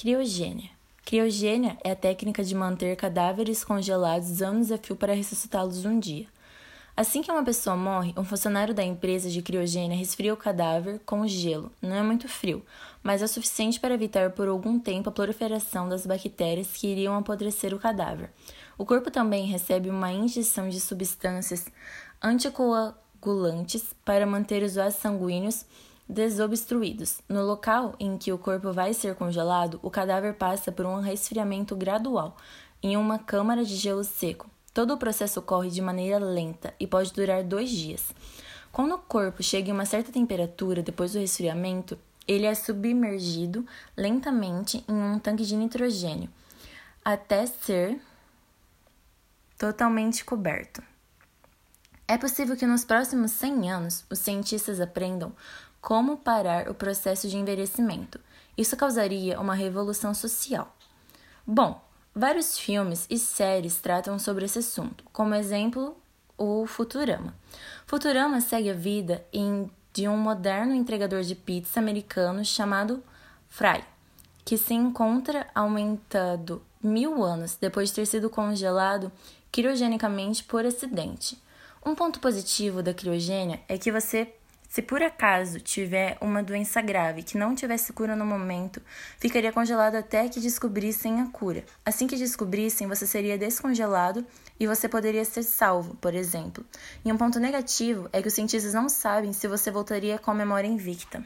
Criogênia. Criogênia é a técnica de manter cadáveres congelados anos a fio para ressuscitá-los um dia. Assim que uma pessoa morre, um funcionário da empresa de criogênia resfria o cadáver com gelo. Não é muito frio, mas é suficiente para evitar por algum tempo a proliferação das bactérias que iriam apodrecer o cadáver. O corpo também recebe uma injeção de substâncias anticoagulantes para manter os vasos sanguíneos desobstruídos. No local em que o corpo vai ser congelado, o cadáver passa por um resfriamento gradual em uma câmara de gelo seco. Todo o processo ocorre de maneira lenta e pode durar dois dias. Quando o corpo chega em uma certa temperatura depois do resfriamento, ele é submergido lentamente em um tanque de nitrogênio até ser totalmente coberto. É possível que nos próximos 100 anos os cientistas aprendam como parar o processo de envelhecimento. Isso causaria uma revolução social. Bom, vários filmes e séries tratam sobre esse assunto, como exemplo, o Futurama. Futurama segue a vida em, de um moderno entregador de pizza americano chamado Fry, que se encontra aumentado mil anos depois de ter sido congelado criogenicamente por acidente. Um ponto positivo da criogênia é que você se por acaso tiver uma doença grave que não tivesse cura no momento, ficaria congelado até que descobrissem a cura. Assim que descobrissem, você seria descongelado e você poderia ser salvo, por exemplo. E um ponto negativo é que os cientistas não sabem se você voltaria com a memória invicta.